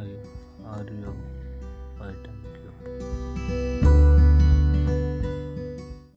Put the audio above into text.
आर्य आर्य